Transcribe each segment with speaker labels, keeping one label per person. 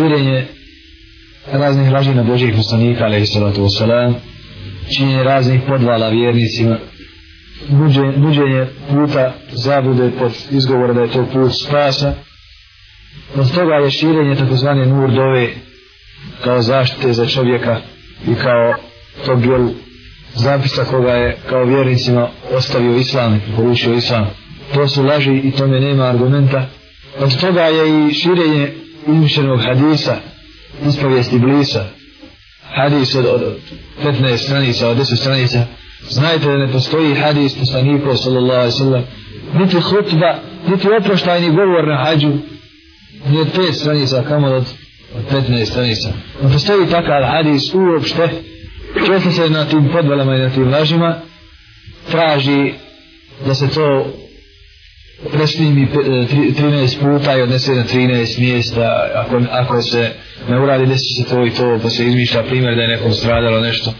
Speaker 1: širenje raznih lažina Božih poslanika, ali i salatu wasalam, činjenje raznih podvala vjernicima, buđenje, buđenje puta zabude pod izgovore da je to put spasa. Od toga je širenje takozvane nur dove kao zaštite za čovjeka i kao to bijel zapisa koga je kao vjernicima ostavio islam i poručio islam. To su laži i tome nema argumenta. Od toga je i širenje izmišljenog hadisa, ispovijesti blisa. Hadis od, od 15 stranica, od 10 stranica. Znajte da ne postoji hadis poslanikov sallallahu alaihi sallam. Niti hutba, niti oproštajni govor na hađu. Nije 5 stranica, kamo od, od 15 stranica. Ne postoji takav hadis uopšte. Često se na tim podvalama i na tim lažima traži da se to presnimi 13 eh, puta i odnese na 13 mjesta. Ako, ako se ne uradi desi se to i to pa se izmišlja primjer da je nekom stradalo nešto.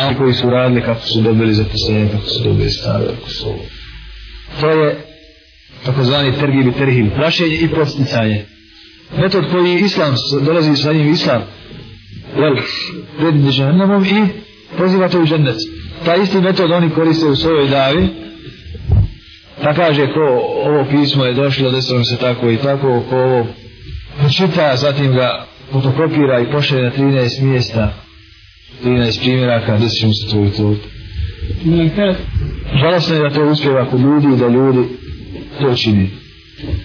Speaker 1: A koji su radili kako su dobili zaposlenje kako su dobili stave kako su to je takozvani tergib i terhib. Prašenje i posticanje metod koji islam dolazi sa njim islam. Jel, prediti ženemom i pozivate u ženec ta isti metod oni koriste u svojoj davi pa kaže ko ovo pismo je došlo desilo se tako i tako ko ovo čita zatim ga fotokopira i pošalje na 13 mjesta. 13 primjeraka desit se to i to žalostno je da to uspjeva kod ljudi i da ljudi to čini.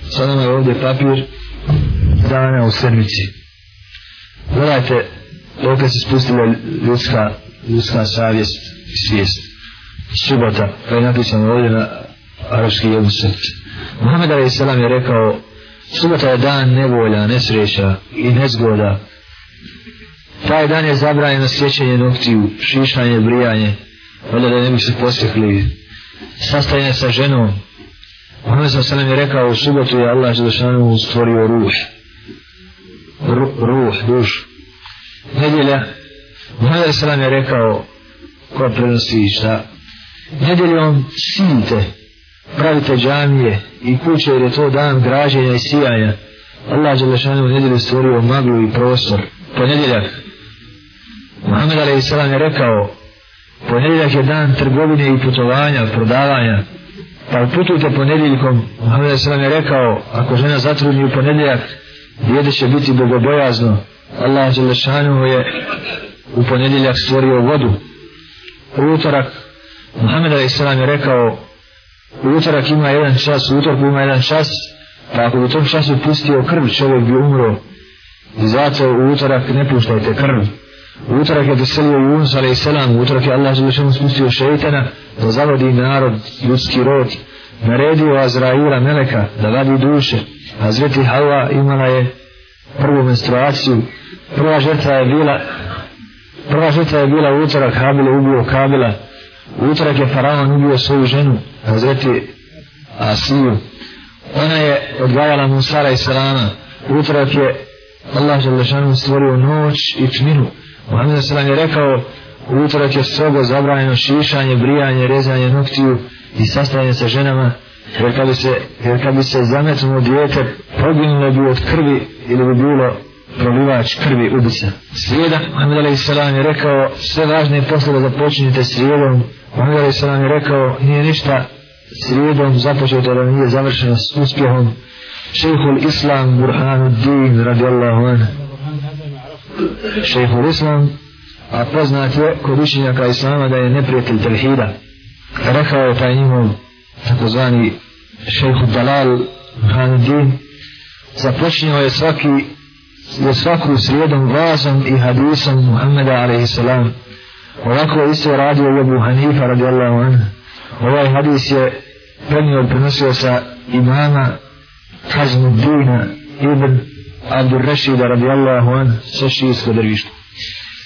Speaker 1: Sad nama je ovdje papir dana u sedmici. Gledajte dok se spustila ljudska ljudska savjest i svijest. Subota pa je napisano ovdje na arabski jezik. Muhammed a.s. je rekao subota je dan nevolja, nesreća i nezgoda. Taj dan je zabranjeno sjećanje noktiju, šišanje, brijanje, valjda da ne bi se posjekli. Sastajanje sa ženom. Muhammed a.s. je rekao u subotu je Allah Želešanu stvorio ruh. Ruh, duš. Nedjelja. Muhammed a.s. je rekao ko prenosi šta. Nedjeljom sinte pravite džamije i kuće jer je to dan građenja i sijanja. Allah je lešanu u nedjelju stvorio maglu i prostor. Ponedjeljak. Muhammed a.s. je rekao ponedjeljak je dan trgovine i putovanja, prodavanja. Pa putujte ponedjeljkom. Muhammed a.s. je rekao ako žena zatrudni u ponedjeljak djede će biti bogobojazno. Allah je lešanu je u ponedjeljak stvorio vodu. U utorak Muhammed a.s. je rekao u utorak ima jedan čas, u utorak ima jedan čas, pa ako u tom času pustio krv, čovjek bi umro. I zato u utorak ne puštajte krv. U utorak je doselio Yunus a.s. U utorak je Allah želešeno spustio šeitana da zavodi narod, ljudski rod. Naredio Azraila Meleka da vadi duše. A zveti Hawa imala je prvu menstruaciju. Prva žrtva je bila prva žrtva je bila u utorak Habile ubio Kabila. U utorak je Faraon ubio svoju ženu, Hazreti Asiju. Ona je odgajala Musara i Sarana. Utorak je Allah Želešanu stvorio noć i tminu. Muhammed Salam je rekao, utorak je strogo zabranjeno šišanje, brijanje, rezanje noktiju i sastajanje sa ženama, jer kad bi se, jer kad bi se zametnuo dijete, poginulo bi od krvi ili bi bilo prolivač krvi ubica. Srijeda, Muhammed Ali Salam je rekao, sve važne poslove započinite srijedom. Muhammed Ali Salam je rekao, nije ništa srijedom započeto da nije završeno s uspjehom. Šejhul Islam Burhanuddin radijallahu anhu. Šejhul Islam, a poznat je kod učenjaka Islama da je neprijatelj telhida. Rekao je taj njihov takozvani šejhul Dalal Burhanuddin, započinjao je svaki je svaku srijedom glazom i hadisom Muhammeda a.s. Ovako isto radio i Abu Hanifa radijallahu anhu. Ovaj hadis je prenio prenosio sa imama Hazmuddina ibn Abdur Rashida radijallahu anhu sa šijsko drvištvo.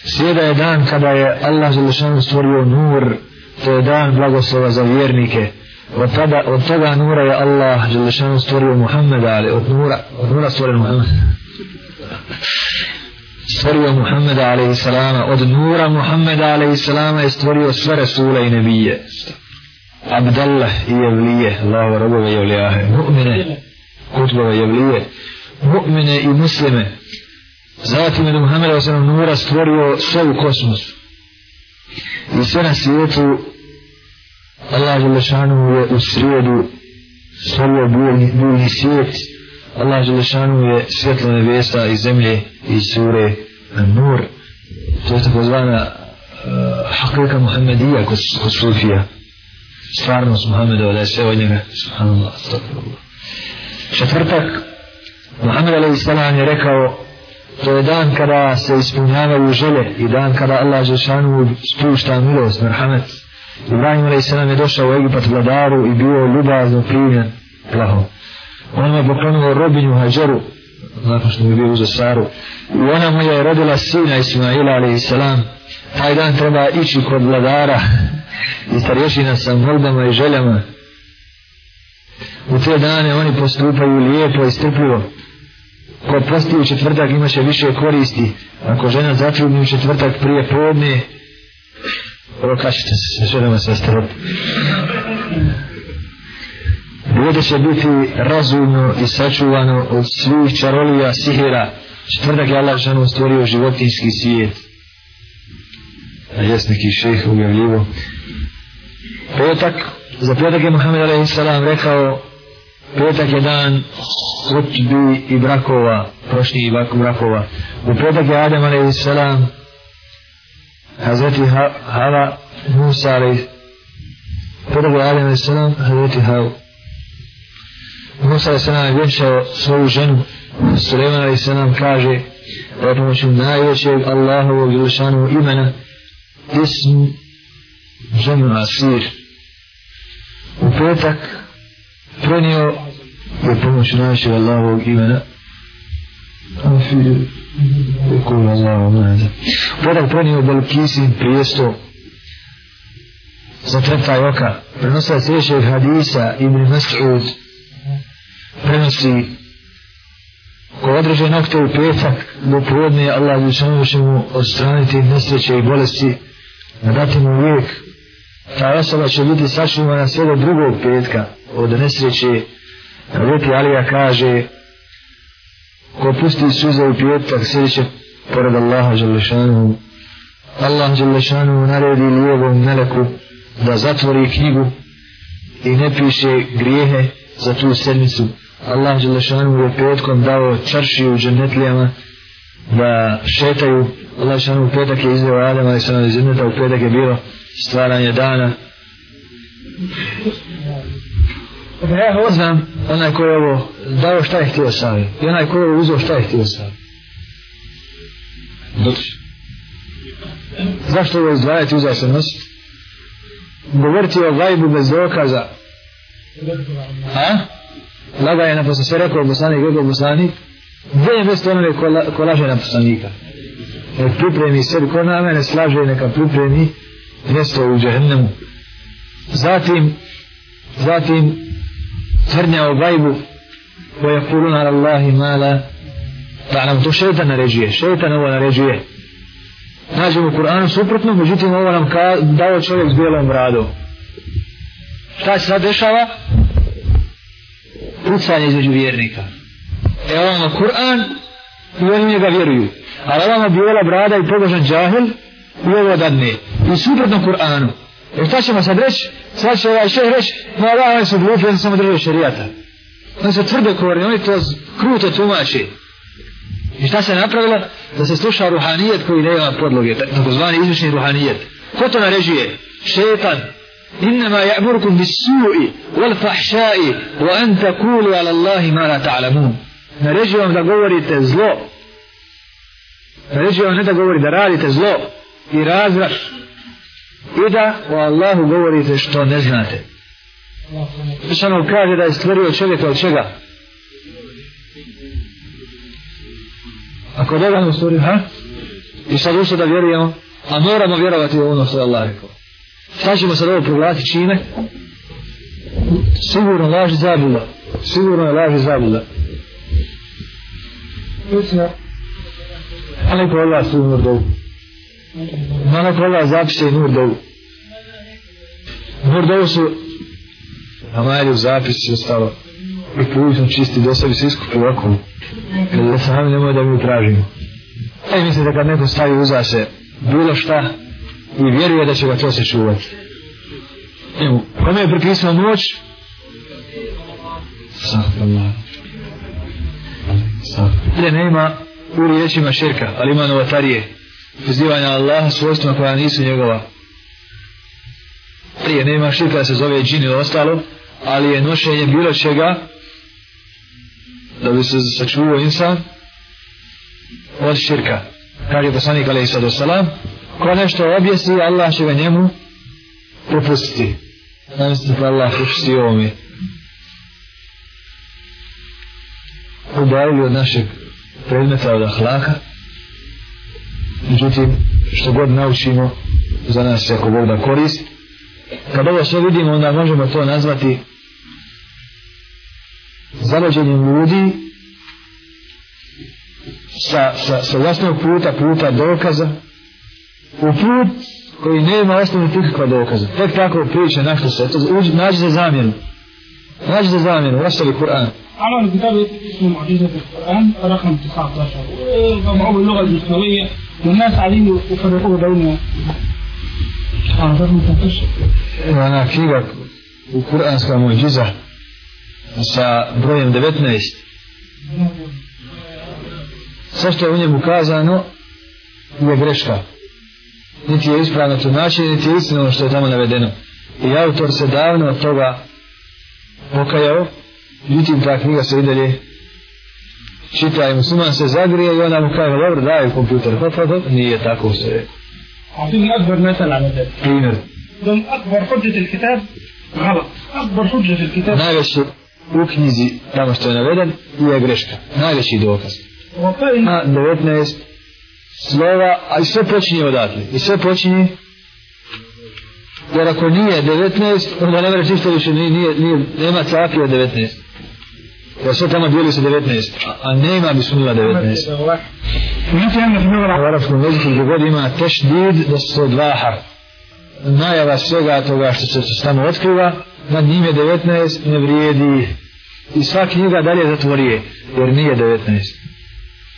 Speaker 1: Slijeda je dan kada je Allah Želešanu stvorio nur, to je dan blagoslova za vjernike. Od, tada, od toga nura je Allah Želešanu stvorio Muhammeda, ali od nura, od nura stvorio Muhammeda stvorio Muhammeda a.s. od nura Muhammeda a.s. je stvorio sve Rasule i Nebije Abdallah i Jevlije Allaho robove Jevlijahe mu'mine kutbove Jevlije mu'mine i muslime. Zatim je Muhammeda a.s. nura stvorio sve u kosmosu. I sve na svijetu Allah Želešanu je u srijedu stvorio bujni svijet. Allah Želešanu je svjetlo nebesa i zemlje i sure Nur. To je takozvana uh, hakika Muhammedija kod, kod Sufija. Stvarnost Muhammedova da je sve od njega. Subhanallah. Četvrtak Muhammed a.s. je rekao to je dan kada se ispunjavaju žele i dan kada Allah Žešanu spušta milost, merhamet. Ibrahim a.s. je došao u Egipat vladaru i bio ljubazno primjen plahom ona je poklonuo robinju Hađaru, nakon što je bio u Zasaru. I ona mu je rodila sina Ismaila a.s. Taj dan treba ići kod vladara i starješina sa molbama i željama. U te dane oni postupaju lijepo i strpljivo ko posti u četvrtak imaće više koristi ako žena zatrudni u četvrtak prije podne Rokačite se sa ženama sa bude će biti razumno i sačuvano od svih čarolija sihira četvrtak je Allah ženu stvorio životinski svijet a jes neki šeh ugavljivo petak za petak je Muhammed a.s. rekao petak je dan hutbi i brakova, prošli i brakova. U petak je Adem a.s. Hazreti Hava Musa a.s. Petak je Adem a.s. Hazreti Hava Musa je se nam vjenčao svoju ženu. Suleiman a.s. kaže da je pomoću najvećeg Allahovog ilšanog imena ism ženu Asir. U petak prenio je pomoću najvećeg Allahovog imena Kul Allahu mada. Podak prenio Belkisin prijesto za treptaj oka. Prenosa sljedećeg hadisa Ibn Mas'ud prenosi ko određe nokte u petak do povodne Allah Ljusanu će mu odstraniti nesreće i bolesti na dati mu uvijek ta osoba će biti sačuvana sve do drugog petka od nesreće. Veti Alija kaže ko pusti suze u pijetak sjeće pored Allaha Đalešanu Allah Đalešanu naredi lijevom meleku da zatvori knjigu i ne piše grijehe za tu sedmicu. Allah Đalešanu je petkom dao čarši u dženetlijama da šetaju Allah Đalešanu u petak je izveo Adama i sada iz u petak je bilo stvaranje dana ja ho znam, onaj ko je ovo dao šta je htio sami. I onaj ko je ovo uzao šta je htio sami. Doći. Zašto ovo izdvajati se nositi? Govoriti o gajbu bez dokaza. Ha? Laga je na sve rekao poslanik, rekao poslanik. Gdje je mjesto onome ko, ko laže na poslanika? Nek pripremi sebi, ko na mene slaže, neka pripremi mjesto u džehennemu. Zatim, zatim, tvrdnja o gajbu koja kuluna ala Allahi mala da nam to šeitan naređuje šeitan ovo naređuje nađemo u Kur'anu suprotno međutim ovo nam ka, dao čovjek s bijelom bradom šta se sad dešava pucanje između vjernika evo vam Kur'an i oni njega vjeruju ali ovamo bijela brada i pobožan džahil i ovo dadne i suprotno Kur'anu E šta ćemo sad reći? Sad će ovaj šeh reći, no da, oni su glupi, oni samo držaju šerijata. Oni su tvrdo kovorni, oni to kruto tumači. I šta se napravilo? Da se sluša ruhanijet koji nema podloge, takozvani izvišni ruhanijet. Ko to naređuje? Šetan. Innama ja'murkum bis su'i wal fahša'i wa an takulu ala Allahi ma la ta'lamun. Naređuje vam da govorite zlo. Naređuje vam ne da govorite, da radite zlo i razvraš i da o Allahu govorite što ne znate. Samo kaže da je stvorio čovjeka od čega? Ako Boga mu stvorio, ha? I sad ušto da vjerujemo, a moramo vjerovati u ono što je Allah rekao. Šta ćemo sad ovo proglasiti čime? Sigurno laži zabila. Sigurno je laži zabila. Ali ko Allah su umr dobu. Mana koga zapiše nur dovu. Nur dovu su Amali u zapisi ostalo. i prilično čisti do se iskupi ovako jer da sami nemoj da mi tražimo e mislite kad neko stavi uza se bilo šta i vjeruje da će ga to sačuvati. evo kome je pripisao moć? Sahvallah Sahvallah nema u riječima širka ali ima novatarije pozivanja Allaha svojstvima koja nisu njegova. Prije nema širka da se zove džin ili ostalo ali je nošenje bilo čega da bi se sačuvao insan od širka. Kaže poslanik alaihi sallatu wasalam ko nešto objesi Allah će ga njemu propustiti mislim da Allah propusti ovome. Udavili od našeg predmeta od ahlaka međutim što god naučimo za nas je ako Bog da korist. Kad ovo sve vidimo onda možemo to nazvati zavođenjem ljudi sa, sa, sa jasnog puta, puta dokaza. U put koji nema osnovnih nikakva dokaza. Tek tako priča nešto se, to uđi, nađi za zamjenu. Nađi za zamjenu, ostavi Kur'an.
Speaker 2: عمل كتاب اسمه معجزة القرآن رقم 19 وجمعوه باللغة الجسموية والناس قاعدين يفرقوه بين رقم 19
Speaker 1: Ona knjiga u Kur'anska muđiza sa brojem 19 sve što je u njemu kazano je greška niti je ispravno tumačenje niti je istina ono što je tamo navedeno i autor se davno od toga pokajao međutim ta knjiga se i dalje čita i musliman se zagrije i onda mu kaže dobro daj kompjuter pa pa pa nije tako se je
Speaker 2: أعطيني أكبر مثل على ذلك
Speaker 1: primjer
Speaker 2: إذن أكبر حجة الكتاب غلط أكبر حجة في الكتاب
Speaker 1: najveći u knjizi tamo što je naveden je greška najveći dokaz
Speaker 2: وقال
Speaker 1: ima 19 slova, a i sve počinje odatle. I sve počinje jer ako nije 19, onda ne vreći što više nije, nije, nije, nema cafi od 19. Jer sve tamo bili se 19, a, a nema bi sunila 19. U arabskom jeziku gdje god ima tešdid da su to dva har. Najava svega toga što se tamo otkriva, na njime 19 ne vrijedi i sva knjiga dalje zatvorije, jer nije 19.